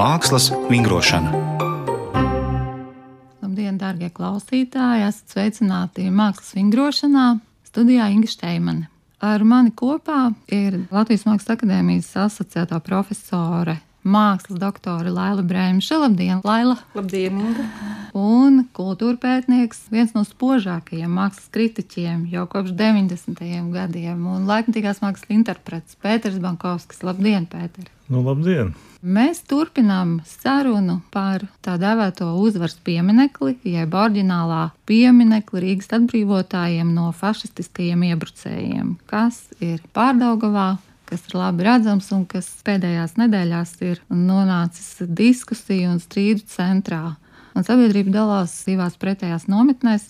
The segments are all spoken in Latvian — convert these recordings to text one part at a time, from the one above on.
Mākslas vingrošana. Labdien, darbie klausītāji! Esat sveicināti mākslas vingrošanā, studijā Inga Šteimane. Ar mani kopā ir Latvijas Mākslas akadēmijas asociētā profesore mākslas doktore Laila Brēmša. Labdien, Laila! Labdien, Inga! Un kultūra pētnieks, viens no spožākajiem mākslas kritiķiem jau kopš 90. gadiem, un laikmatīgās mākslas interprets Pēters Bankovskis. Labdien, Pēter! Nu, labdien! Mēs turpinām sarunu par tā dēvēto uzvaras pieminekli, jeb oriģinālā pieminekli Rīgas atbrīvotājiem no fašistiskajiem iebrucējiem, kas ir Pārdaugavā kas ir labi redzams un kas pēdējās nedēļās ir nonācis diskusiju un strīdu centrā. Un sabiedrība dalās divās pretējās nometnēs,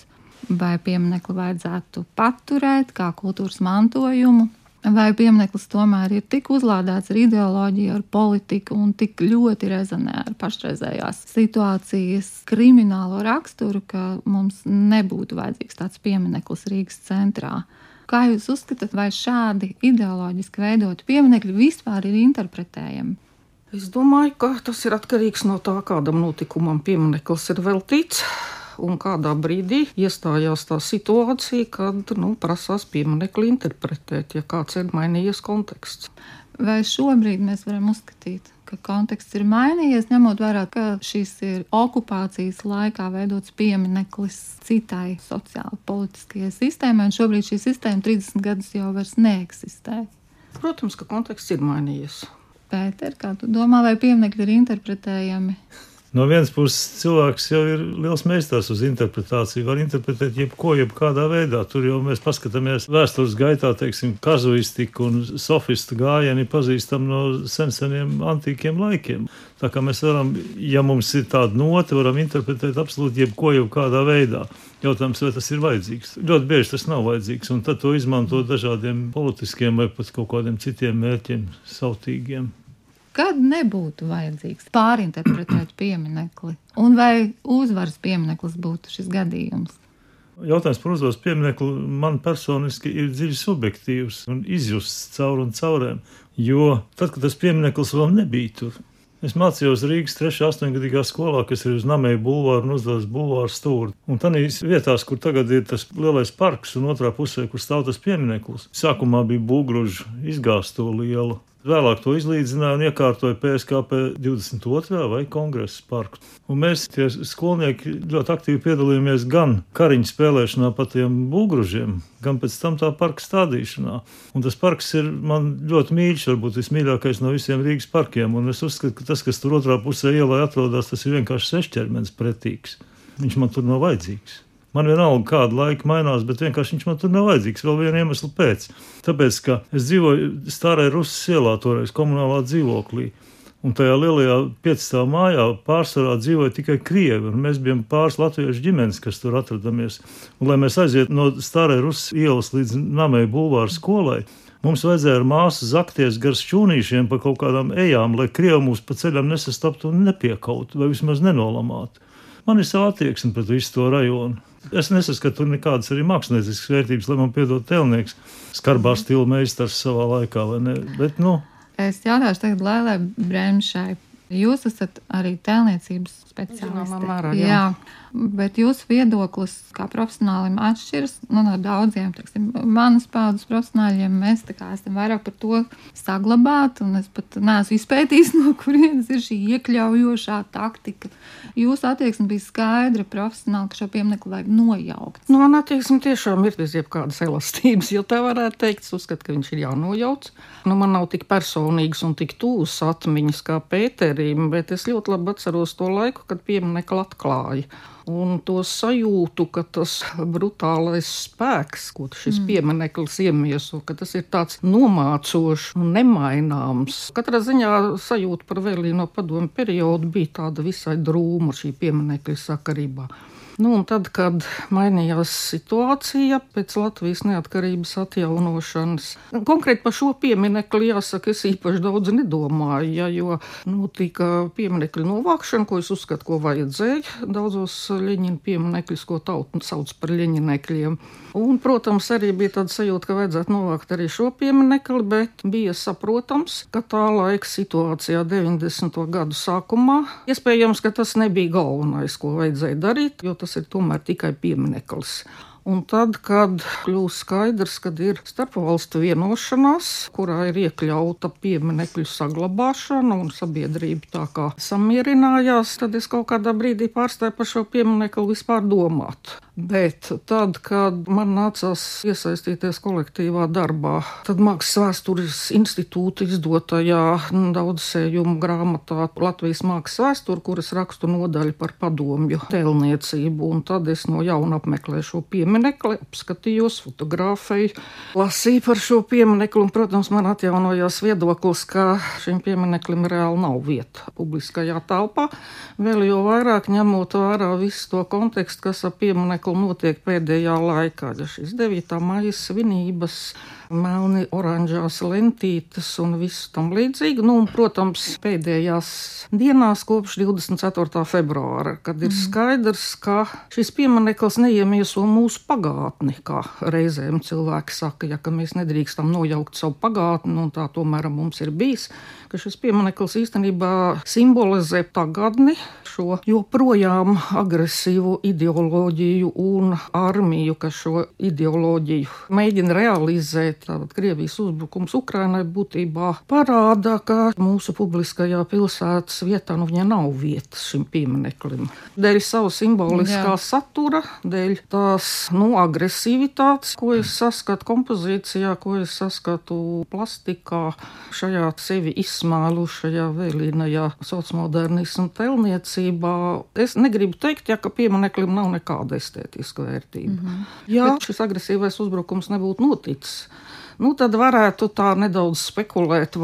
vai pieminiektu vajadzētu paturēt kā kultūras mantojumu, vai piemineklis tomēr ir tik uzlādēts ar ideoloģiju, ar politiku un tik ļoti rezonē ar pašreizējās situācijas kriminālo raksturu, ka mums nebūtu vajadzīgs tāds piemineklis Rīgas centrā. Kā jūs uzskatāt, vai šādi ideoloģiski veidoti pieminekļi vispār ir interpretējami? Es domāju, ka tas ir atkarīgs no tā, kādam notikumam piemineklis ir veltīts. Un kādā brīdī iestājās tā situācija, kad nu, prasās pieminiektu interpretēt, ja kāds ir mainījies konteksts. Vai šobrīd mēs varam uzskatīt, ka konteksts ir mainījies, ņemot vērā, ka šis ir okupācijas laikā veidots piemineklis citai sociāli politiskajai sistēmai, un šobrīd šī sistēma 30 gadus jau vairs neeksistē. Protams, ka konteksts ir mainījies. Pēter, kā tu domā, vai pieminekļi ir interpretējami? No vienas puses, cilvēks jau ir liels meistars uz interpretāciju. Var interpretēt jebko, jebkādā veidā. Tur jau mēs paskatāmies vēstures gaitā, teiksim, kazuistiku un sofistu gājienu pazīstam no sen seniem antīkiem laikiem. Tā kā mēs varam, ja mums ir tāda note, varam interpretēt absolūti jebko, jebkādā veidā. Jautājums, vai tas ir vajadzīgs? Ļoti bieži tas nav vajadzīgs, un tad to izmanto dažādiem politiskiem vai pat kaut kādiem citiem mērķiem, sautīgiem kad nebūtu vajadzīgs pārinterpretēt pieminekli, un vai uzvaras piemineklis būtu šis gadījums? Jautājums par uzvaras pieminekli man personiski ir dziļi subjektīvs un izjusts caur un caurēm. Jo tad, kad tas piemineklis vēl nebija tur, Es mācījos Rīgas 3. un 8. gadīgā skolā, kas ir uz Namēja bulvāra un uzdelas bulvāra stūri. Un tādās vietās, kur tagad ir tas lielais parks un otrā pusē, kur stāv tas piemineklis, sākumā bija būgruža izgāsto lielu. Vēlāk to izlīdzināja un iekārtoja PSKP 22. vai kongresa parku. Un mēs, tie skolnieki, ļoti aktīvi piedalījāmies gan kariņu spēlēšanā pa tiem būgružiem, gan pēc tam tā parka stādīšanā. Un tas parks ir man ļoti mīļš, varbūt vismīļākais no visiem Rīgas parkiem. Un es uzskatu, ka tas, kas tur otrā pusē ielā atrodas, tas ir vienkārši sešķermenis pretīgs. Viņš man tur nav vajadzīgs. Man vienalga, kāda laika mainās, bet vienkārši viņš man tur nav vajadzīgs vēl viena iemesla pēc. Tāpēc, ka es dzīvoju Stārē Rusas ielā, toreiz komunālā dzīvoklī. Un tajā lielajā piecstāvā mājā pārsvarā dzīvoja tikai krievi. Mēs bijām pāris latviešu ģimenes, kas tur atradāmies. Un, lai mēs aizietu no Stārē Rusas ielas līdz Namēja bulvāra skolai, Mums vajadzēja ar māsu zakties gar šķūnīšiem pa kaut kādām ejām, lai krievi mūs pa ceļam nesastaptu un nepiekautu, vai vismaz nenolamātu. Man ir sava attieksme pret visu to rajonu. Es nesaskatu nekādas arī mākslinieckas vērtības, lai man piedod telnieks, skarbā stila meistars savā laikā? Bet, nu. Es jautāšu tagad Lēlē Bremšai. Jūs esat arī tēlniecības speciālists. Jā, jā. Bet jūsu viedoklis kā profesionālim atšķiras nu, no daudziem. Teiksim, manas paudzes profesionāļiem mēs esam vairāk par to saglabāt, un es pat neesmu izpētījis, no kurienes ir šī iekļaujošā taktika. Jūsu attieksme bija skaidra, profesionāli, ka šo pieminiektu vajag nojaukt. Nu, man attieksme tiešām ir bez jebkādas elastības, jo tā varētu teikt, es uzskatu, ka viņš ir jānojauc. Nu, man nav tik personīgas un tik tūs atmiņas kā Pēterim, bet es ļoti labi atceros to laiku, kad pieminiektu atklāja un to sajūtu, ka tas brutālais spēks, ko šis mm. piemineklis iemieso, ka tas ir tāds nomācošs un nemaināms. Katrā ziņā sajūta par vēlīno padomu periodu bija tāda visai drūma šī pieminekļa sakarībā. Nu, tad, kad mainījās situācija pēc Latvijas neatkarības atjaunošanas, konkrēti par šo pieminekli jāsaka, es īpaši daudz nedomāju, ja, jo notika nu, pieminekļu novākšana, ko es uzskatu, ko vajadzēja daudzos Ļeņina pieminekļus, ko tauta sauc par Ļeņinekļiem. Un, protams, arī bija tāda sajūta, ka vajadzētu novākt arī šo pieminekli, bet bija saprotams, ka tā laika situācijā 90. gadu sākumā iespējams, ka tas nebija galvenais, ko vajadzēja darīt, jo tas ir tomēr tikai piemineklis. Un tad, kad kļūst skaidrs, ka ir starpvalstu vienošanās, kurā ir iekļauta pieminekļu saglabāšana un sabiedrība tā kā samierinājās, tad es kaut kādā brīdī pārstāju par šo pieminekli vispār domāt. Bet tad, kad man nācās iesaistīties kolektīvā darbā, tad Mākslas vēstures institūta izdotajā daudzsējumu grāmatā Latvijas mākslas vēsture, kuras rakstu nodaļa par padomju tēlniecību, un tad es no jauna apmeklēju šo pieminekli, apskatījos, fotografēju, lasīju par šo pieminekli, un, protams, man atjaunojās viedoklis, ka šim piemineklim reāli nav vieta publiskajā telpā, vēl jo vairāk ņemot vērā visu to kontekstu, kas ap pieminekli notiek pēdējā laikā. Šīs 9. maija svinības melni oranžās lentītes un viss tam līdzīgi. Nu, un, protams, pēdējās dienās kopš 24. februāra, kad ir mm. skaidrs, ka šis piemineklis neiemieso mūsu pagātni, kā reizēm cilvēki saka, ja mēs nedrīkstam nojaukt savu pagātni, un tā tomēr mums ir bijis, ka šis piemineklis īstenībā simbolizē tagadni, šo joprojām agresīvo ideoloģiju un armiju, kas šo ideoloģiju mēģina realizēt Tātad Krievijas uzbrukums Ukrainai būtībā parāda, ka mūsu publiskajā pilsētas vietā nu, nav vietas šim piemineklim. Dēļ sava simboliskā Jā. satura, dēļ tās nu, agresivitātes, ko es saskatu kompozīcijā, ko es saskatu plastikā, šajā sevi izsmēlušajā vēlīnajā sociālmodernismu telniecībā. Es negribu teikt, ja, ka piemineklim nav nekāda estētiska vērtība. Mm -hmm. Ja šis agresīvais uzbrukums nebūtu noticis, nu, tad varētu tā nedaudz spekulēt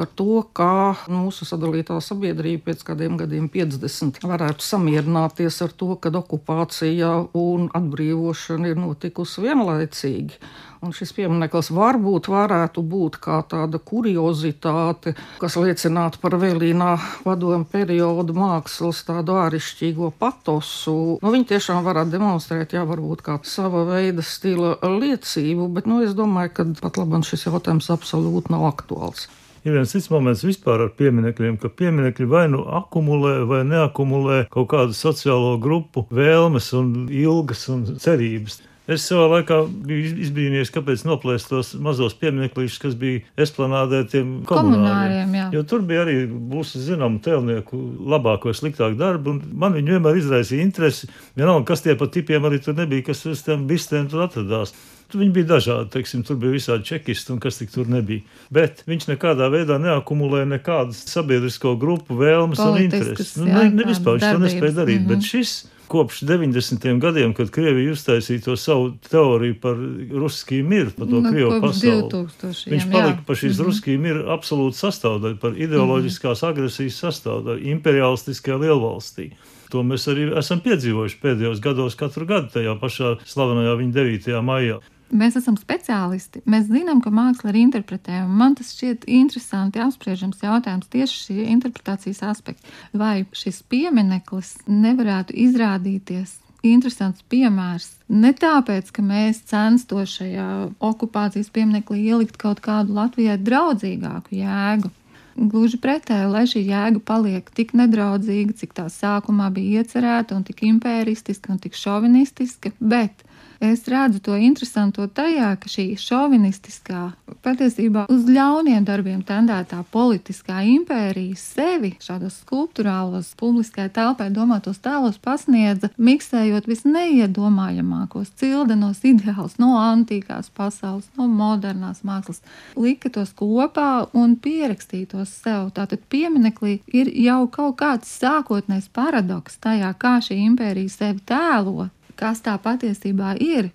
ar to, kā mūsu sadalītā sabiedrība pēc kādiem gadiem 50 varētu samierināties ar to, ka okupācija un atbrīvošana ir notikusi vienlaicīgi. Un šis piemineklis varbūt varētu būt kā tāda kuriozitāte, kas liecinātu par vēlīnā padomu periodu mākslas tādu āršķirīgo patosu. Nu, viņi tiešām varētu demonstrēt, jā, varbūt kā sava veida stila liecību, bet nu, es domāju, ka pat labam šis jautājums absolūti nav aktuāls. Ir viens cits moments vispār ar pieminekļiem, ka pieminekļi vai nu akumulē vai neakumulē kaut kādu sociālo grupu vēlmes un ilgas un cerības. Es savā laikā biju izbrīnījies, kāpēc noplēst tos mazos pieminekļus, kas bija esplanādē tiem komunāriem. Jo tur bija arī mūsu zināmu tēlnieku labāko sliktāku darbu, un man viņi vienmēr izraisīja interesi. Vienalga, kas tie pa tipiem arī tur nebija, kas uz tiem bistēm tur atradās. Viņi bija dažādi, teiksim, tur bija visādi čekisti un kas tik tur nebija. Bet viņš nekādā veidā neakumulē nekādas sabiedrisko grupu vēlmes Politiskas, un intereses. Nu, ne, ne vispār viņš to nespēja darīt, mm -hmm. bet šis kopš 90. gadiem, kad Krievija uztaisīja to savu teoriju par ruskiju miru, par to nu, Krievu pasauli. 2000, Viņš palika jā. par šīs mm -hmm. ruskiju miru absolūti sastāvdaļu, par ideoloģiskās mm -hmm. agresijas sastāvdaļu, imperialistiskajā lielvalstī. To mēs arī esam piedzīvojuši pēdējos gados katru gadu tajā pašā slavenajā viņa 9. maijā. Mēs esam speciālisti. Mēs zinām, ka māksla ir interpretējama. Man tas šķiet interesanti apspriežams jautājums tieši šī interpretācijas aspekta. Vai šis piemineklis nevarētu izrādīties interesants piemērs. Ne tāpēc, ka mēs censtos šajā okupācijas pieminekli ielikt kaut kādu Latvijai draudzīgāku jēgu. Gluži pretēji, lai šī jēga paliek tik nedraudzīga, cik tā sākumā bija iecerēta, un tik impēristiska un tik šovinistiska, bet Es redzu to interesanto tajā, ka šī šovinistiskā, patiesībā uz ļauniem darbiem tendētā politiskā impērija sevi šādos skulptūrālos, publiskai telpai domātos tēlos pasniedza, miksējot visneiedomājamākos cildenos ideālus no antīkās pasaules, no modernās mākslas, lika tos kopā un pierakstīja tos sev. Tātad pieminekli ir jau kaut kāds sākotnējs paradoks tajā, kā šī impērija sevi tēlo kas tā patiesībā ir.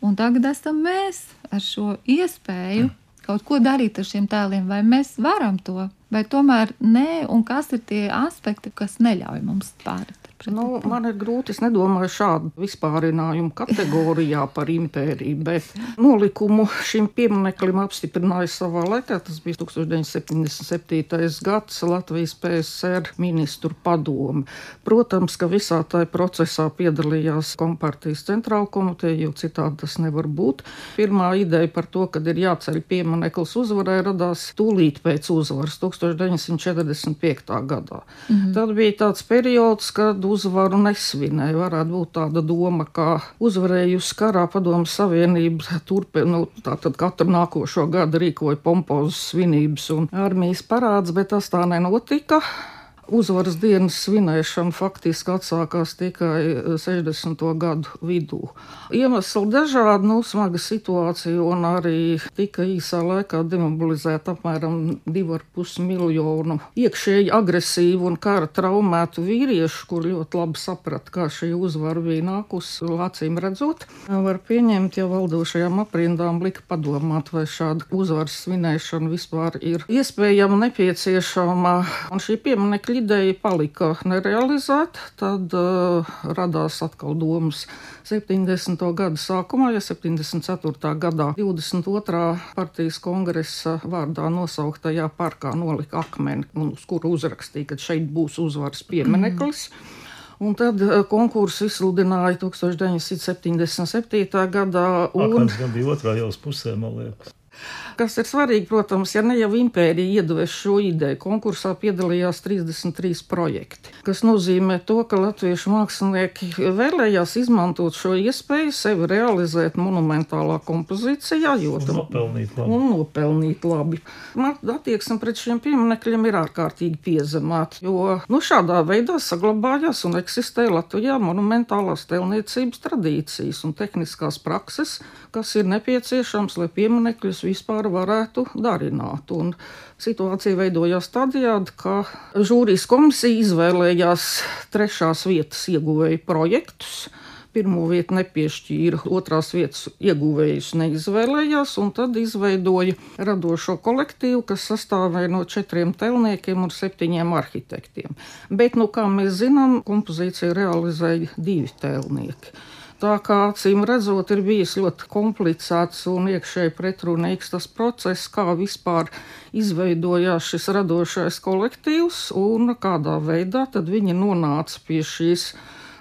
Un tagad esam mēs ar šo iespēju kaut ko darīt ar šiem tēliem, vai mēs varam to, vai tomēr nē, un kas ir tie aspekti, kas neļauj mums pārēt. Nu, man ir grūti, es nedomāju šādu vispārinājumu kategorijā par impēriju, bet nolikumu šim piemineklim apstiprināja savā laikā. Tas bija 1977. gads Latvijas PSR ministru padome. Protams, ka visā tajā procesā piedalījās Kompartijas centrāla komiteja, jo citādi tas nevar būt. Pirmā ideja par to, ka ir jāceļ piemineklis uzvarai, radās tūlīt pēc uzvaras 1945. gadā. Mhm. Tad bija tāds periods, kad uzvaru nesvinēja. Varētu būt tāda doma, ka uzvarējusi karā padomu savienība turpina, nu, tātad katru nākošo gadu rīkoja pompozas svinības un armijas parāds, bet tas tā nenotika uzvaras dienas svinēšana faktiski atsākās tikai 60. Eh, gadu vidū. Iemesli dažādi, nu, smaga situācija, un arī tika īsā laikā demobilizēta apmēram 2,5 miljonu iekšēji agresīvu un kara traumētu vīriešu, kur ļoti labi saprata, kā šī uzvara bija nākusi, acīm redzot. Var pieņemt, ja valdošajām aprindām lika padomāt, vai šāda uzvaras svinēšana vispār ir iespējama, nepieciešama, un šī pieminekļa ideja palika nerealizēta, tad uh, radās atkal domas 70. gada sākumā, ja 74. gadā 22. partijas kongresa vārdā nosauktajā parkā nolika akmeni, uz kuru uzrakstīja, ka šeit būs uzvaras piemineklis. Mm. Un tad uh, konkursu izsludināja 1977. gadā. Un... Tas bija otrā jau pusē, man liekas. Kas ir svarīgi, protams, ja ne jau impērija iedevis šo ideju, konkursā piedalījās 33 projekti, kas nozīmē to, ka latviešu mākslinieki vēlējās izmantot šo iespēju sevi realizēt monumentālā kompozīcijā, jo tam nopelnīt labi. Un nopelnīt labi. Man attieksme pret šiem pieminekļiem ir ārkārtīgi piezemēta, jo nu, šādā veidā saglabājās un eksistē Latvijā monumentālās tēlniecības tradīcijas un tehniskās prakses, kas ir nepieciešams, lai pieminekļus vispār varētu darināt. Un situācija veidojās tādējādi, ka žūrijas komisija izvēlējās trešās vietas ieguvēju projektus. Pirmo vietu nepiešķīra, otrās vietas ieguvējus neizvēlējās, un tad izveidoja radošo kolektīvu, kas sastāvēja no četriem telniekiem un septiņiem arhitektiem. Bet, nu, kā mēs zinām, kompozīciju realizēja divi telnieki. Tā kā acīm redzot, ir bijis ļoti komplicēts un iekšēji pretrunīgs tas process, kā vispār izveidojās šis radošais kolektīvs un kādā veidā viņi nonāca pie šīs.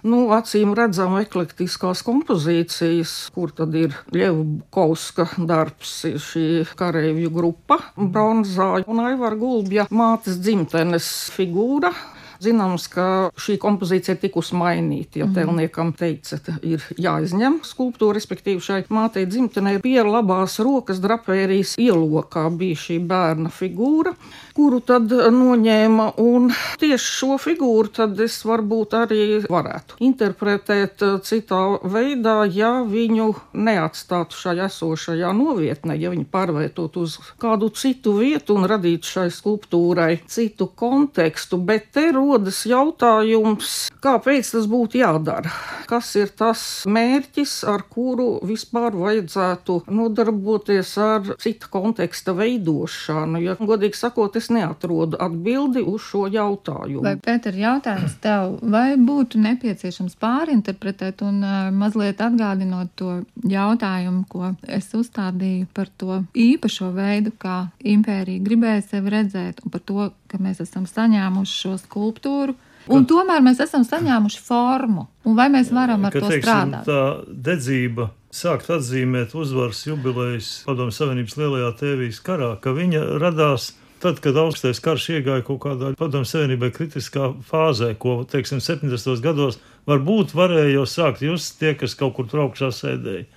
Nu, acīm redzama eklektiskās kompozīcijas, kur tad ir Ļevkauska darbs, ir šī kareivju grupa, bronzā un Aivara Gulbja mātes dzimtenes figūra, Zināms, ka šī kompozīcija ir tikusi mainīta, jo mm. tēlniekam teica, ir jāizņem skulptūra, respektīvi šai mātei dzimtenē pie labās rokas drapērijas ielokā bija šī bērna figūra, kuru tad noņēma, un tieši šo figūru tad es varbūt arī varētu interpretēt uh, citā veidā, ja viņu neatstātu šajā esošajā novietnē, ja viņi pārvietot uz kādu citu vietu un radītu šai skulptūrai citu kontekstu, bet te rodas jautājums, kāpēc tas būtu jādara? Kas ir tas mērķis, ar kuru vispār vajadzētu nodarboties ar cita konteksta veidošanu? Ja, godīgi sakot, es neatrodu atbildi uz šo jautājumu. Vai, Pēter, jautājums tev, vai būtu nepieciešams pārinterpretēt un uh, mazliet atgādinot to jautājumu, ko es uzstādīju par to īpašo veidu, kā impērija gribēja sevi redzēt, un par to, ka mēs esam saņēmuši šo skulptūru. Un tomēr mēs esam saņēmuši formu. Un vai mēs varam ar ka, to teiksim, strādāt? Tā dedzība sākt atzīmēt uzvaras jubilejas Padomju Savienības lielajā tēvijas karā, ka viņa radās tad, kad augstais karš iegāja kaut kādā Padomju Savienībai kritiskā fāzē, ko, teiksim, 70. gados varbūt varēja jau sākt just tie, kas kaut kur traukšā sēdēja.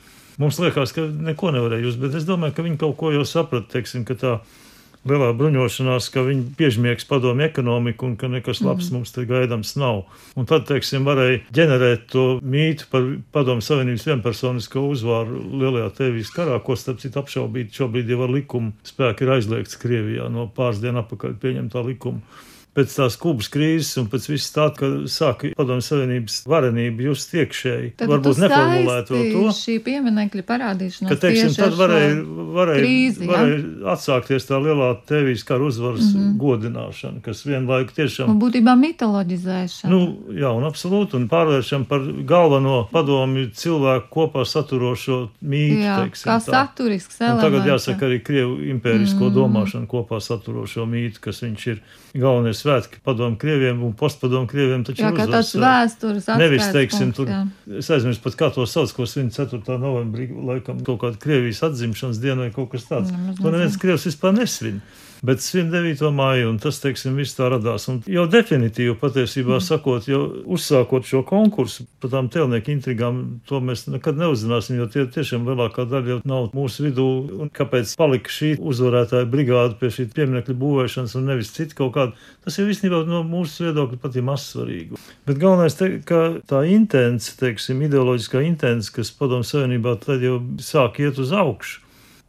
Mums liekas, ka neko nevarēja just, bet es domāju, ka viņi kaut ko jau saprata, teiksim, ka tā lielā bruņošanās, ka viņi piežmiegs padomju ekonomiku un ka nekas labs mm. mums te gaidāms nav. Un tad, teiksim, varēja ģenerēt to mītu par padomju savienības vienpersonisko uzvaru lielajā tēvijas karā, ko starp citu apšaubīt šobrīd jau ar likumu spēku ir aizliegts Krievijā no pāris dienu apakaļ pieņemtā likuma. Pēc tās Kubas krīzes un pēc viss tā, ka sāka padomju savienības varenība just iekšēji. Tad Varbūt neformulēt vēl to. Šī pieminekļa parādīšanās. Ka, teiksim, tad varēja, varēja, krīzi, varēja atsākties tā lielā tevijas kara uzvaras mm -hmm. godināšana, kas vienlaiku tiešām. Un būtībā mitoloģizēšana. Nu, jā, un absolūti, un pārvēršam par galveno padomju cilvēku kopā saturošo mītu, jā, teiksim. Kā tā. saturisks elements. Tagad jāsaka arī Krievu impērisko mm. domāšanu kopā saturošo mītu, kas viņš ir galvenais svētki padomu krieviem un postpadomu krieviem. Jā, kā tāds vēstures atskaits. Nevis, teiksim, tur, jā. es aizmirstu pat kā to sauc, ko svin 4. novembrī, laikam kaut kāda Krievijas atzimšanas diena vai kaut kas tāds. Mm, to neviens Krievs vispār nesvin bet svin 9. māju, un tas, teiksim, viss tā radās. Un jau definitīvi patiesībā mm. sakot, jau uzsākot šo konkursu par tām telnieku intrigām, to mēs nekad neuzzināsim, jo tie tiešām lielākā daļa jau nav mūsu vidū. Un kāpēc palika šī uzvarētāja brigāde pie šī pieminekļa būvēšanas un nevis cita kaut kāda, tas ir īstenībā no mūsu viedokļa pat ir mazsvarīgi. Bet galvenais, te, ka tā intence, teiksim, ideoloģiskā intence, kas padomu savienībā tad jau sāk iet uz augšu.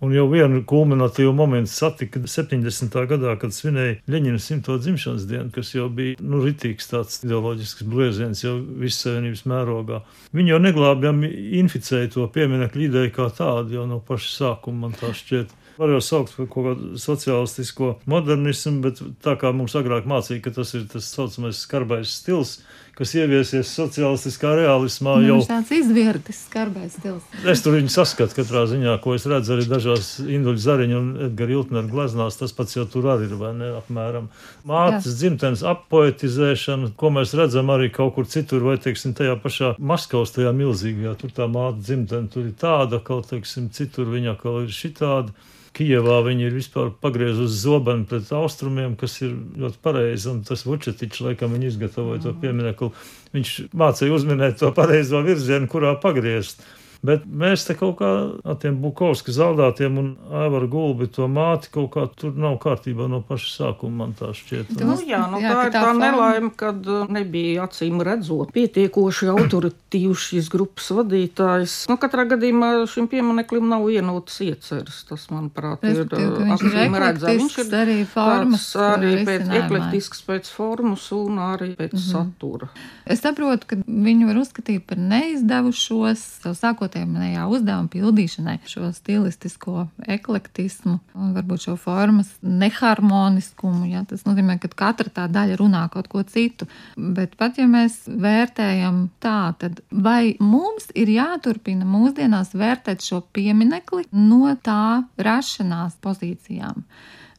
Un jau vienu kulminatīvu momentu satika 70. gadā, kad svinēja Leņķina simto dzimšanas dienu, kas jau bija nu, ritīgs tāds ideoloģisks blieziens jau visas savienības mērogā. Viņi jau neglābjami inficēja to pieminiektu ideju kā tādu jau no paša sākuma, man tā šķiet. Var jau saukt par kaut kādu sociālistisko modernismu, bet tā kā mums agrāk mācīja, ka tas ir tas saucamais skarbais stils, kas ieviesies sociālistiskā realismā. Nu, jau tāds izvērtis, skarbais stils. Es tur viņu saskatu katrā ziņā, ko es redzu arī dažās Induļu Zariņu un Edgara Iltneru gleznās. Tas pats jau tur arī ir, vai ne, apmēram. Mātes dzimtenes appoetizēšana, ko mēs redzam arī kaut kur citur, vai, teiksim, tajā pašā Maskavas tajā milzīgajā, tur tā māte dzimtene, tur ir tāda, kaut, teiksim, citur viņa kaut ir šitāda. Kijevā viņi ir vispār pagriezuši zobenu pret austrumiem, kas ir ļoti pareizi. Un tas Vučetičs, laikam, viņi izgatavoja to pieminiektu. Viņš mācīja uzminēt to pareizo virzienu, kurā pagriezt. Bet mēs te kaut kā ar tiem Bukovska zaudātiem un Aivaru Gulbi to māti kaut kā tur nav kārtībā no paša sākuma, man tā šķiet. Nu, jā, nu, jā, tā ir tā, tā nelaime, kad uh, nebija acīm redzot pietiekoši autoritīvs šīs grupas vadītājs. Nu, katrā gadījumā šim piemineklim nav vienotas ieceres. Tas, manuprāt, ir uh, acīm redzams. Viņš ir arī formas. Arī pēc eklektisks pēc formas un arī pēc mm -hmm. satura. Es saprotu, ka viņu var uzskatīt par neizdevušos, sākot sākotnējā uzdevuma pildīšanai šo stilistisko eklektismu un varbūt šo formas neharmoniskumu. Ja, tas nozīmē, ka katra tā daļa runā kaut ko citu. Bet pat ja mēs vērtējam tā, tad vai mums ir jāturpina mūsdienās vērtēt šo pieminekli no tā rašanās pozīcijām?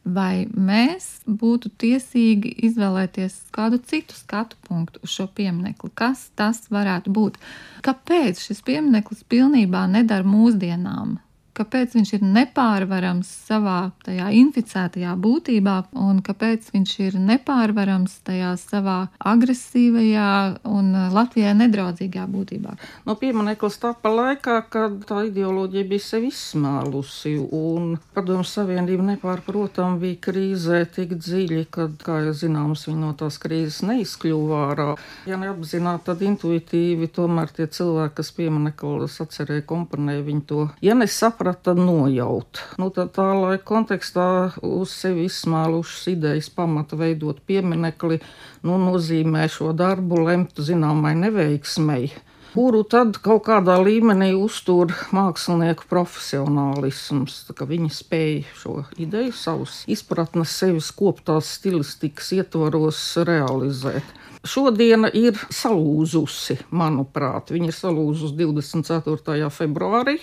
Vai mēs būtu tiesīgi izvēlēties kādu citu skatu punktu uz šo pieminiektu, kas tas varētu būt. Kāpēc šis piemineklis pilnībā nedara mūsdienām? Kāpēc viņš ir nepārvarams savā tajā inficētajā būtībā un kāpēc viņš ir nepārvarams tajā savā agresīvajā un Latvijai nedraudzīgā būtībā. No piemineklis tāpa laikā, kad tā ideoloģija bija sevi izsmēlusi un padomu savienība nepārprotam bija krīzē tik dziļi, kad, kā jau zināms, viņi no tās krīzes neizkļuva ārā. Ja neapzināti, tad intuitīvi tomēr tie cilvēki, kas piemineklis atcerēja, komponēja viņi to. Ja nesaprast, saprata nojaut. Nu, tā, tā laika kontekstā uz sevi izsmēlušas idejas pamata veidot pieminekli, nu, nozīmē šo darbu lemt zināmai neveiksmei kuru tad kaut kādā līmenī uztur mākslinieku profesionālisms. Viņi spēja šo ideju, savus izpratnes, sevis koptās stilistikas ietvaros realizēt. Šodiena ir salūzusi, manuprāt. Viņa ir salūzusi 24. februārī.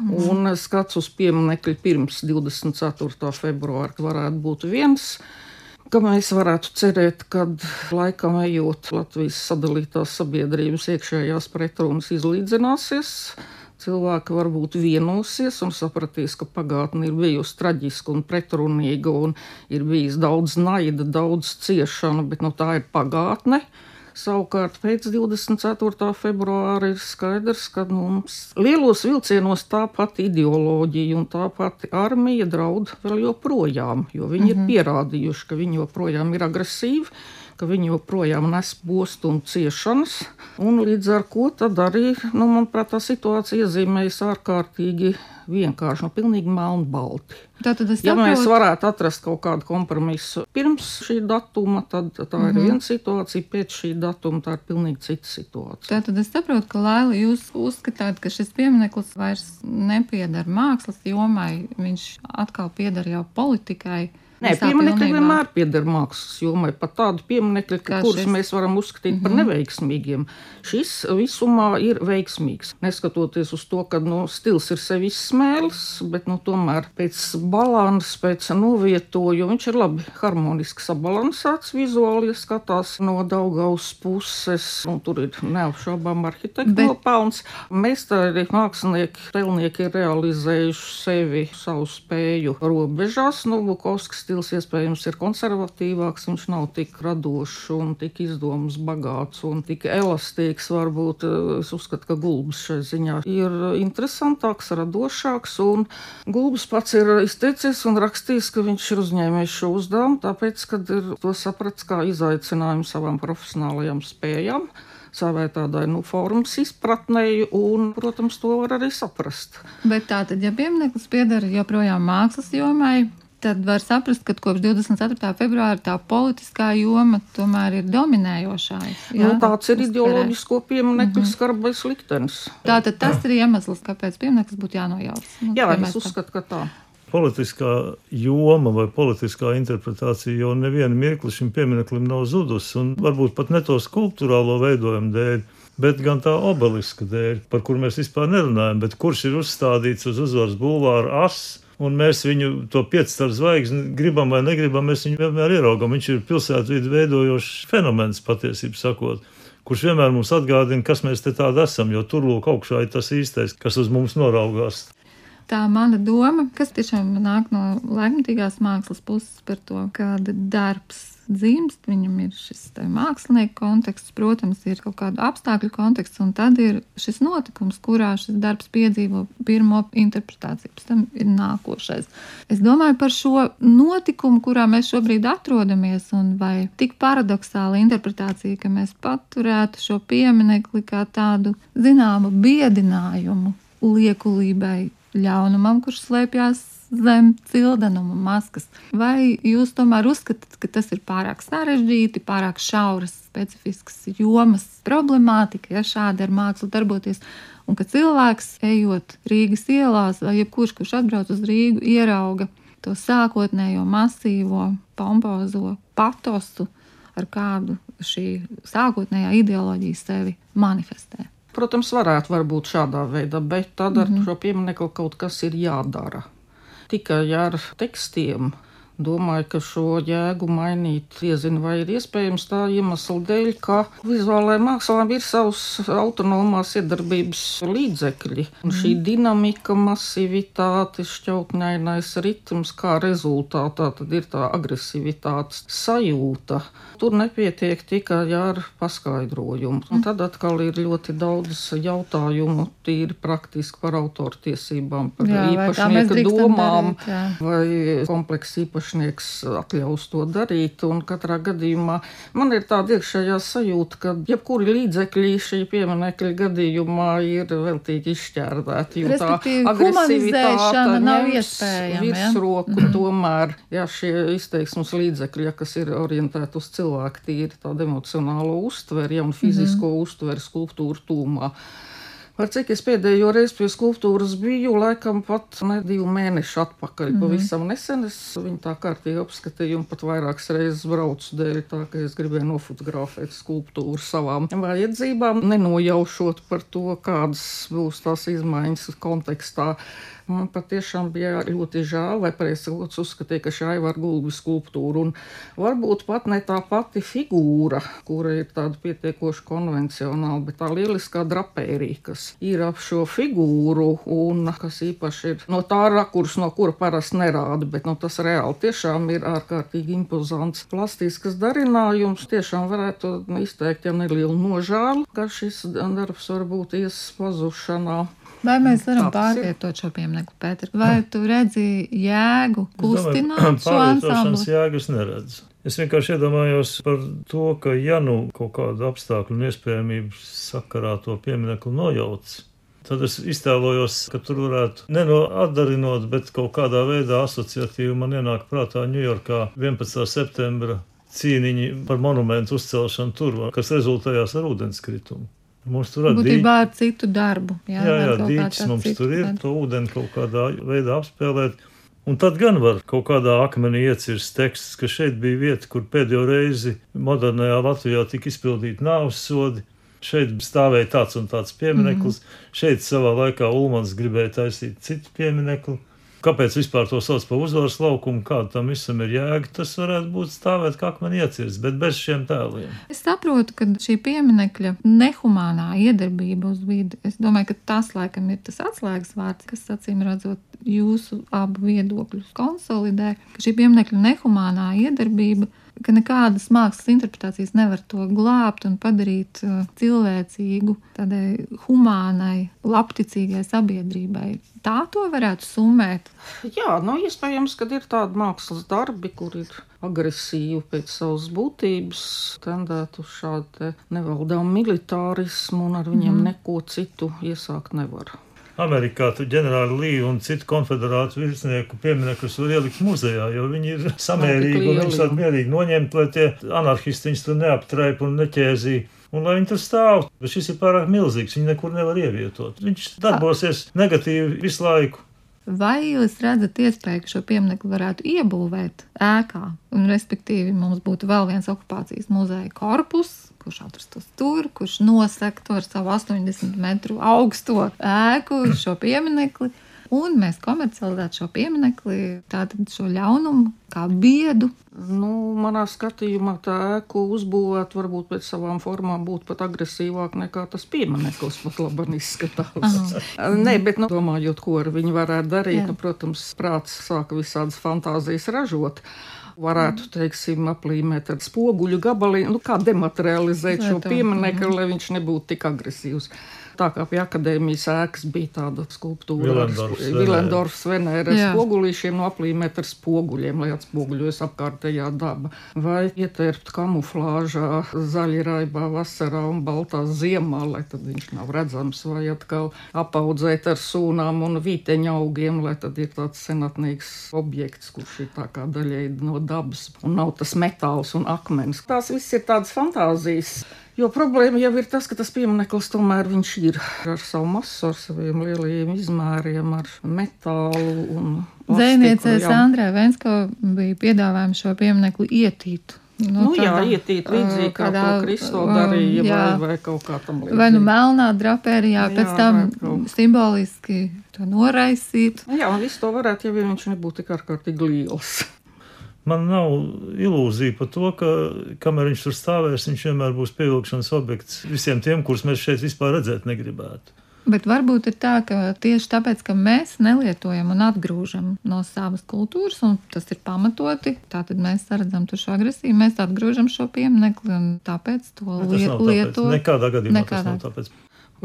Un skats uz pieminiektu pirms 24. februāra varētu būt viens. Mēs varētu cerēt, ka laikam ejot Latvijas sadalītās sabiedrības iekšējās pretrunas izlīdzināsies, cilvēki varbūt vienosies un sapratīs, ka pagātne ir bijusi traģiska un pretrunīga, un ir bijis daudz naida, daudz ciešanu, bet nu, tā ir pagātne. Savukārt pēc 24. februāra ir skaidrs, ka mums lielos vilcienos tā pati ideoloģija un tā pati armija draud vēl joprojām, jo viņi mm -hmm. ir mhm. pierādījuši, ka viņi joprojām ir agresīvi ka viņi joprojām nes postu un ciešanas. Un līdz ar to arī, nu, manuprāt, tā situācija iezīmējas ārkārtīgi vienkārši, nu, pilnīgi melnbalti. Tātad es Ja mēs varētu atrast kaut kādu kompromisu pirms šī datuma, tad tā ir Mhm. viena situācija, pēc šī datuma tā ir pilnīgi cita situācija. Tātad es saprotu, ka Laila, jūs uzskatāt, ka šis piemineklis vairs nepiedara mākslas jomai, viņš atkal piedara jau politikai. Nē, pieminekļi vienmēr pieder mākslas jomai, pat tādu pieminekļu, kurus šis. Mhm. mēs varam uzskatīt par neveiksmīgiem. Šis visumā ir veiksmīgs. Neskatoties uz to, ka nu, stils ir sevi izsmēlis, bet nu, tomēr pēc balanses, pēc novietojuma viņš ir labi harmoniski sabalansēts vizuāli, ja skatās no Daugaus puses. Un tur ir neapšaubām arhitektūra Bet- pelns. Meistari, mākslinieki, telnieki ir realizējuši sevi savu spēju robežās. Nu, Bukovskis stils iespējams ir konservatīvāks, viņš nav tik radošs un tik izdoms bagāts un tik elastīgs. Varbūt es uzskatu, ka gulbis šai ziņā ir interesantāks, radošāks. Un gulbis pats ir izteicies un rakstījis, ka viņš ir uzņēmējis šo uzdevumu, tāpēc, ka ir to sapratis kā izaicinājumu savām profesionālajām spējām. Savai tādai nu, formas izpratnei, un, protams, to var arī saprast. Bet tā tad, ja piemineklis piedara joprojām mākslas jomai, tad var saprast, ka kopš 24. februāra tā politiskā joma tomēr ir dominējošā. Nu, tāds ir ideoloģisko pieminiektu mm -hmm. skarbais liktenis. Tātad tas ir iemesls, kāpēc piemineklis būtu jānojauc. Nu, Jā, ja es mēs tā- uzskatu, ka tā. Politiskā joma vai politiskā interpretācija jau nevienu mirkli šim piemineklim nav zudusi, un varbūt pat ne to skulptūrālo veidojumu dēļ, bet gan tā obeliska dēļ, par kur mēs vispār nerunājam, bet kurš ir uzstādīts uz uzvaras bulvāra as. Un mēs viņu to piecstaru zvaigzni gribam vai negribam, mēs viņu vienmēr ieraugam. Viņš ir pilsētvidu veidojošs fenomens, patiesībā sakot, kurš vienmēr mums atgādina, kas mēs te tādi esam, jo tur lūk augšā ir tas īstais, kas uz mums noraugās. Tā mana doma, kas tiešām nāk no laikmatīgās mākslas puses par to, kāda darbs dzimst, viņam ir šis mākslinieka konteksts, protams, ir kaut kāda apstākļu konteksts, un tad ir šis notikums, kurā šis darbs piedzīvo pirmo interpretāciju, pēc tam ir nākošais. Es domāju par šo notikumu, kurā mēs šobrīd atrodamies, un vai tik paradoxāla interpretācija, ka mēs paturētu šo pieminekli kā tādu zināmu biedinājumu liekulībai, ļaunumam, kurš slēpjas zem cildenuma maskas. Vai jūs tomēr uzskatāt, ka tas ir pārāk sarežģīti, pārāk šauras, specifiskas jomas problemātika, ja šādi ar mākslu darboties? Un ka cilvēks, ejot Rīgas ielās, vai jebkurš, kurš atbrauc uz Rīgu, ierauga to sākotnējo masīvo, pompozo patosu, ar kādu šī sākotnējā ideoloģija sevi manifestē. Protams, varētu varbūt šādā veidā, bet tad ar mm -hmm. šo pieminiektu kaut kas ir jādara. Tikai ar tekstiem. Domāju, ka šo jēgu mainīt, diezinu, vai ir iespējams tā iemesla dēļ, ka vizuālajai mākslām ir savs autonomās iedarbības līdzekļi. Un šī dinamika, masivitāte, šķautņainais ritms, kā rezultātā tad ir tā agresivitātes sajūta. Tur nepietiek tikai ar paskaidrojumu. Un tad atkal ir ļoti daudz jautājumu, tīri praktiski par autortiesībām, par Jā, īpašnieka domām, darīt, jā. vai komplekss īpašnieks atļaus to darīt. Un katrā gadījumā man ir tāda iekšējā sajūta, ka jebkuri līdzekļi šī pieminekļa gadījumā ir veltīgi izšķērdēti. jo tā Respektīvi, agresivitāte humanizēšana nav iespējama, ja? Virsroku tomēr, ja šie izteiksmes līdzekļi, ja, kas ir orientēti uz cilvēku tīri tādu emocionālo uztveri ja, un fizisko mm -hmm. uztveri skulptūru tūmā. Par cik es pēdējo reizi pie skulptūras biju, laikam pat ne divu mēnešu atpakaļ. Mm -hmm. Pavisam nesen es viņu tā kārtīgi apskatīju un pat vairākas reizes braucu dēļ tā, ka es gribēju nofotografēt skulptūru savām vajadzībām, nenojaušot par to, kādas būs tās izmaiņas kontekstā. Man patiešām bija ļoti žēl, vai sakot, uzskatīja, ka šī ir gulbi skulptūra. Un varbūt pat ne tā pati figūra, kura ir tāda pietiekoši konvencionāla, bet tā lieliskā drapērija, kas ir ap šo figūru un kas īpaši ir no tā rakurs, no kura parasti nerāda, bet no tas reāli tiešām ir ārkārtīgi impozants plastisks darinājums. Tiešām varētu izteikt, ja nelielu nožēlu, ka šis darbs varbūt ies pazušanā. Vai mēs varam Tā tas ir. pārvietot šo pieminiektu, Pēter? Vai tu redzi jēgu kustināt šo ansambli? jēgas neredzu. Es vienkārši iedomājos par to, ka ja nu kaut kāda apstākļa un iespējamības sakarā to pieminiektu nojauc, Tad es iztēlojos, ka tur varētu ne no atdarinot, bet kaut kādā veidā asociatīvi man ienāk prātā Ņujorkā 11. septembra cīniņi par monumentu uzcelšanu tur, kas rezultējās ar ūdenskritumu. Mums tur ir Būtībā ar citu darbu. Jā, jā, jā dīķis mums tur ir, to ūdeni kaut kādā veidā apspēlēt. Un tad gan var kaut kādā akmenī iecirst teksts, ka šeit bija vieta, kur pēdējo reizi modernajā Latvijā tika izpildīti nāves sodi. Šeit stāvēja tāds un tāds piemineklis, mm -hmm. šeit savā laikā Ulmans gribēja taisīt citu pieminekli. Kāpēc vispār to sauc par uzvaras laukumu, kāda tam visam ir jēga? Tas varētu būt stāvēt kā akmeni iecirsts, bet bez šiem tēliem. Es saprotu, ka šī pieminekļa nehumānā iedarbība uz vidi, es domāju, ka tas laikam ir tas atslēgas vārds, kas acīm redzot jūsu abu viedokļus konsolidē, ka šī pieminekļa nehumānā iedarbība ka nekādas mākslas interpretācijas nevar to glābt un padarīt uh, cilvēcīgu, tādai humānai, labticīgai sabiedrībai. Tā to varētu summēt. Jā, nu, iespējams, ka ir tādi mākslas darbi, kur ir agresīvi pēc savas būtības, tendētu uz šādu nevaldāmu militārismu un ar viņiem mm. neko citu iesākt nevar. Amerikā ģenerāli Līja un citu konfederātu virsnieku pieminekļus var ielikt muzejā, jo viņi ir samērīgi un viņus var mierīgi noņemt, lai tie anarchisti viņus tur neaptraipa un neķēzīja. Un lai viņi tur stāv, bet šis ir pārāk milzīgs, viņi nekur nevar ievietot. Viņš darbosies negatīvi visu laiku. Vai jūs redzat iespēju, ka šo pieminiektu varētu iebūvēt ēkā, un respektīvi mums būtu vēl viens okupācijas muzeja korpus, kurš atrastos tur, kurš nosaktu ar savu 80 metru augsto ēku šo pieminekli, un mēs komercializētu šo pieminekli, tātad šo ļaunumu kā biedu. Nu, manā skatījumā tā ēku uzbūvēt varbūt pēc savām formām būtu pat agresīvāk nekā tas piemineklis pat labi izskatās. Nē, bet nu, domājot, ko ar viņu varētu darīt, nu, protams, prāts sāka visādas fantāzijas ražot varētu, teiksim, aplīmēt ar spoguļu gabaliņu, nu, kā dematerializēt šo pieminiektu, lai viņš nebūtu tik agresīvs. Tā kā pie akadēmijas ēkas bija tāda skulptūra ar Vilendorfs Venēras spogulīšiem, no aplīmēt ar spoguļiem, lai atspoguļojas apkārtējā daba. Vai ietērpt kamuflāžā zaļi raibā vasarā un baltā ziemā, lai tad viņš nav redzams, vai atkal apaudzēt ar sūnām un vīteņa augiem, lai tad ir tāds senatnīgs objekts, kurš ir tā kā daļai no dabas un nav tas metāls un akmens. Tās viss ir tādas fantāzijas. Jo problēma jau ir tas, ka tas piemineklis tomēr ir ar savu masu, ar saviem lielajiem izmēriem, ar metālu un Zvejniecei Sandrai Vensko bija piedāvājums šo pieminekli ietīt. Nu, nu, tādā, jā, ietīt līdzīgi, kā kādā, to Kristo darīja, jā, vai, vai kaut kā tam līdzīga. Vai nu melnā drapērijā, jā, pēc tam kaut... simboliski to noraisīt. Jā, un visu to varētu, ja viņš nebūtu tik ārkārtīgi liels. Man nav ilūzija par to, ka kamēr viņš tur stāvēs, viņš vienmēr būs pievilkšanas objekts visiem tiem, kurus mēs šeit vispār redzēt negribētu. Bet varbūt ir tā, ka tieši tāpēc, ka mēs nelietojam un atgrūžam no savas kultūras, un tas ir pamatoti, tad mēs redzam šo agresiju, mēs atgrūžam šo pieminekli un tāpēc to lietojam. Nekādā gadījumā Nekādā. tas nav tāpēc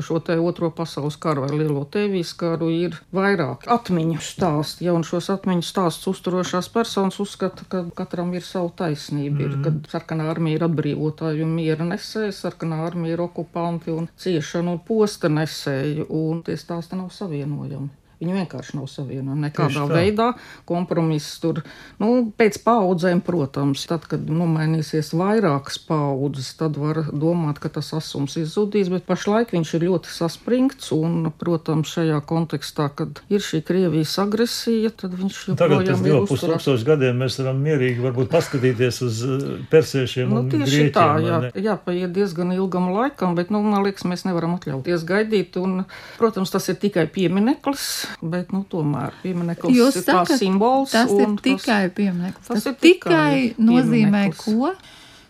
šo te otro pasaules karu vai lielo tevijas karu ir vairāk atmiņu stāsti. Ja, un šos atmiņu stāstus uzturošās personas uzskata, ka katram ir sava taisnība. Mm. Ir, kad sarkanā armija ir atbrīvotāji un miera nesēji, sarkanā armija ir okupanti un ciešanu un posta nesēji, un tie stāsti nav savienojami. Viņi vienkārši nav savienojami nekādā veidā. Kompromiss tur nu, pēc paudzēm, protams, tad, kad nomainīsies vairākas paudzes, tad var domāt, ka tas asums izzudīs. Bet pašlaik viņš ir ļoti saspringts. Un, protams, šajā kontekstā, kad ir šī Krievijas agresija, tad viņš jau Tagad pēc diviem pustūkstošiem gadiem mēs varam mierīgi varbūt paskatīties uz uh, persiešiem. Nu, tieši grieķiem, tā, jā, jāpaiet diezgan ilgam laikam, bet, nu, man liekas, mēs nevaram atļauties gaidīt. Un, protams, tas ir tikai piemineklis bet nu, tomēr piemineklis Jūs ir sakat, kā simbols. Tas ir tikai piemineklis. Tas, tas ir tikai nozīmē ko?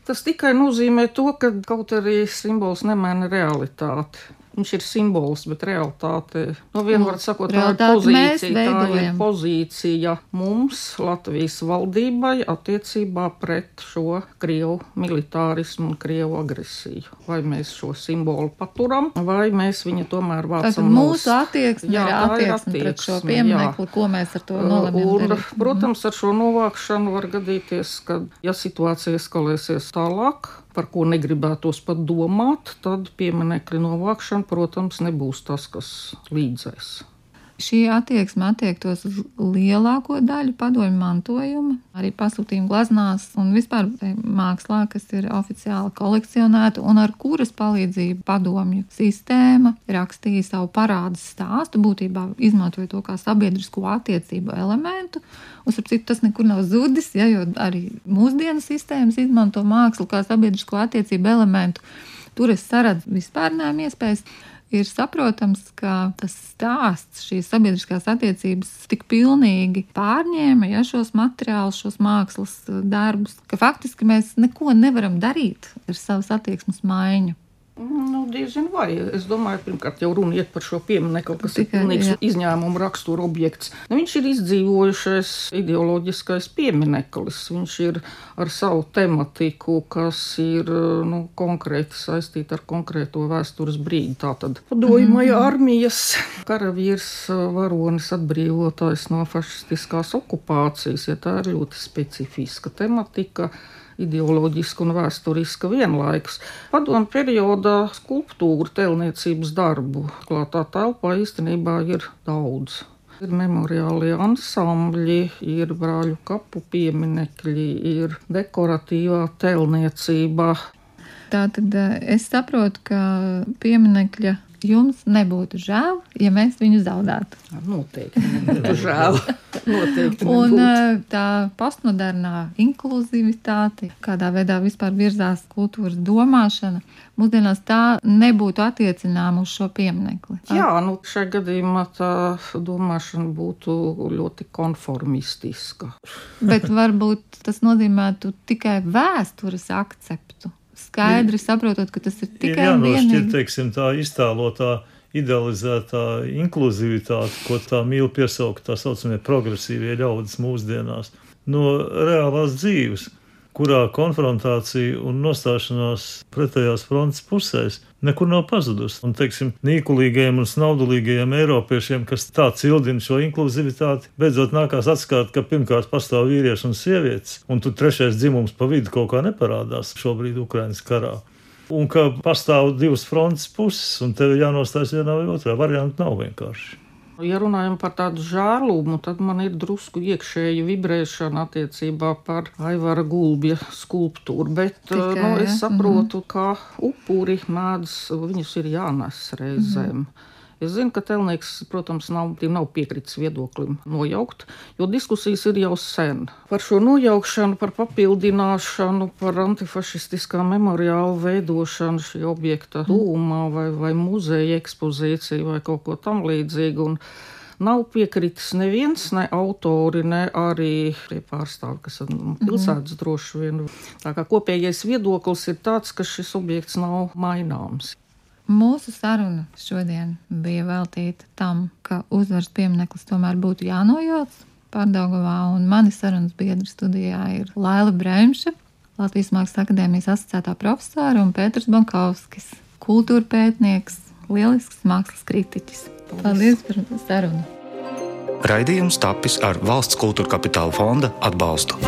Tas tikai nozīmē to, ka kaut arī simbols nemaina realitāti. Viņš ir simbols, bet realitāte, nu, vienmēr sakot, tā ir pozīcija, tā ir pozīcija mums, Latvijas valdībai, attiecībā pret šo Krievu militārismu un Krievu agresiju. Vai mēs šo simbolu paturam, vai mēs viņu tomēr vācam. Mūsu attieksme jā, ir attieksme, pret šo pieminekli, ko mēs ar to nolemjam. Un, darīt. protams, ar šo novākšanu var gadīties, ka, ja situācija eskalēsies tālāk, par ko negribētos pat domāt, tad pieminekļa novākšana, protams, nebūs tas, kas līdzēs šī attieksme attiektos uz lielāko daļu padomju mantojuma, arī pasūtījumu glaznās un vispār mākslā, kas ir oficiāli kolekcionēta un ar kuras palīdzību padomju sistēma rakstīja savu parādu stāstu, būtībā izmantoja to kā sabiedrisko attiecību elementu. Un, citu, tas nekur nav zudis, ja, jo arī mūsdienu sistēmas izmanto mākslu kā sabiedrisko attiecību elementu. Tur es saredzu vispārnēm iespējas ir saprotams, ka tas stāsts, šīs sabiedriskās attiecības tik pilnīgi pārņēma ja, šos materiālus, šos mākslas darbus, ka faktiski mēs neko nevaram darīt ar savas attieksmes maiņu. Nu, Diezin vai. Es domāju, pirmkārt, jau runa iet par šo pieminiektu, kas Tikai, ir pilnīgs izņēmuma rakstura objekts. Nu, viņš ir izdzīvojušais ideoloģiskais piemineklis. Viņš ir ar savu tematiku, kas ir nu, konkrēti saistīta ar konkrēto vēstures brīdi. Tātad padomju mm. armijas karavīrs, varonis, atbrīvotājs no fašistiskās okupācijas, ja tā ir ļoti specifiska tematika ideoloģiska un vēsturiska vienlaikus. Padomu periodā skulptūra, tēlniecības darbu klātā telpā īstenībā ir daudz. Ir memoriālie ansambļi, ir brāļu kapu pieminekļi, ir dekoratīvā tēlniecība. Tā tad eh, es saprotu, ka pieminekļa jums nebūtu žēl, ja mēs viņu zaudētu. Noteikti nebūtu žēl. Noteikti nebūtu. Un eh, tā postmodernā inkluzivitāte, kādā veidā vispār virzās kultūras domāšana, mūsdienās tā nebūtu attiecināma uz šo pieminekli. Jā, nu šajā gadījumā tā domāšana būtu ļoti konformistiska. Bet varbūt tas nozīmētu tikai vēstures akceptu skaidri saprotot, ka tas ir tikai ir jānošķir, teiksim, tā iztēlotā idealizētā inkluzivitāte, ko tā mīl piesaukt tā saucamie progresīvie ļaudis mūsdienās, no reālās dzīves kurā konfrontācija un nostāšanās pretējās frontes pusēs nekur nav pazudusi. Un, teiksim, nīkulīgajiem un snaudulīgajiem eiropiešiem, kas tā cildina šo inkluzivitāti, beidzot nākās atskāt, ka pirmkārt pastāv vīrieši un sievietes, un tur trešais dzimums pa vidu kaut kā neparādās šobrīd Ukrainas karā. Un ka pastāv divas frontes puses, un tev jānostājas vienā vai otrā. Variantu nav vienkārši. Ja runājam par tādu žēlumu, tad man ir drusku iekšēja vibrēšana attiecībā par Aivara Gulbja skulptūru. Bet Tikai, nu, es saprotu, mm -hmm. ka upuri mēdz, viņus ir jānes reizēm. Mm -hmm. Es zinu, ka Telnieks, protams, nav, nav piekritis viedoklim nojaukt, jo diskusijas ir jau sen. Par šo nojaukšanu, par papildināšanu, par antifašistiskā memoriāla veidošanu šī objekta tūmā vai, vai muzeja ekspozīciju vai kaut ko tam līdzīgu. Un nav piekritis neviens, ne autori, ne arī tie pārstāvi, kas ir nu, pilsētas droši vien. Tā kā kopējais viedoklis ir tāds, ka šis objekts nav maināms. Mūsu saruna šodien bija veltīta tam, ka uzvaras piemineklis tomēr būtu jānojauc Pārdagovā, un mani sarunas biedri studijā ir Laila Bremša, Latvijas Mākslas akadēmijas asociētā profesora un Pēters Bankovskis, kultūra pētnieks, lielisks mākslas kritiķis. Paldies par sarunu! Raidījums tapis ar valsts kultūra kapitāla fonda atbalstu.